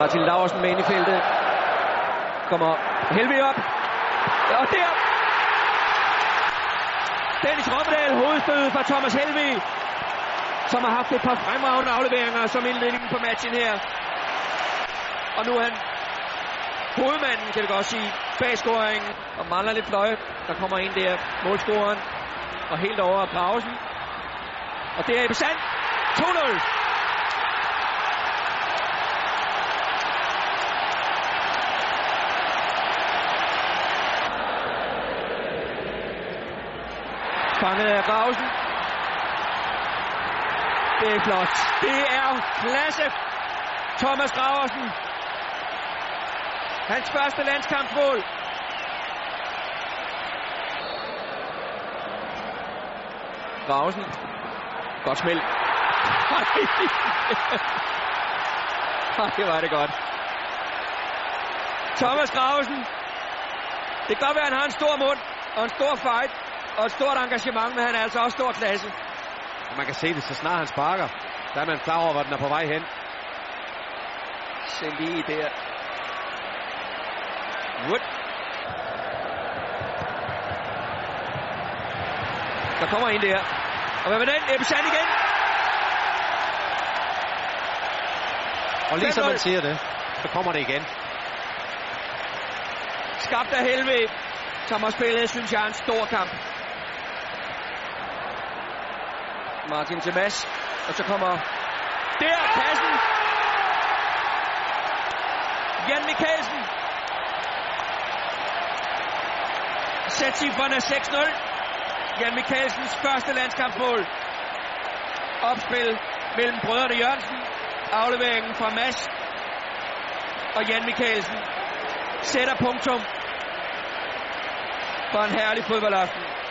Martin Laursen med ind i feltet. Kommer Helvig op. Og der! Dennis Rommedal, hovedstødet fra Thomas Helvig, som har haft et par fremragende afleveringer som indledningen på matchen her. Og nu er han hovedmanden, kan det godt sige, bag scoringen. Og mangler lidt fløje. Der kommer en der, målscoren. Og helt over af pausen. Og det er i Sand. 2-0. Fanget af Grausen. Det er flot. Det er klasse. Thomas Graversen. Hans første landskampmål. Graversen. Godt smæld. Ej, det var det godt. Thomas Graversen. Det kan godt være, at han har en stor mund og en stor fight og et stort engagement, men han er altså også stor klasse. Og man kan se det, så snart han sparker, der er man klar over, hvor den er på vej hen. Se lige der. Wood. Der kommer en der. Og hvad med den? Ebbe Sand igen. Og lige som 5-0. man siger det, så kommer det igen. Skabt af Helve, som har spillet, synes jeg, en stor kamp. Martin til Mads. Og så kommer der kassen. Jan Mikkelsen. Sæt cifrene 6-0. Jan Mikkelsens første landskampsmål. Opspil mellem brødrene Jørgensen. Afleveringen fra Mads og Jan Mikkelsen sætter punktum for en herlig fodboldaften.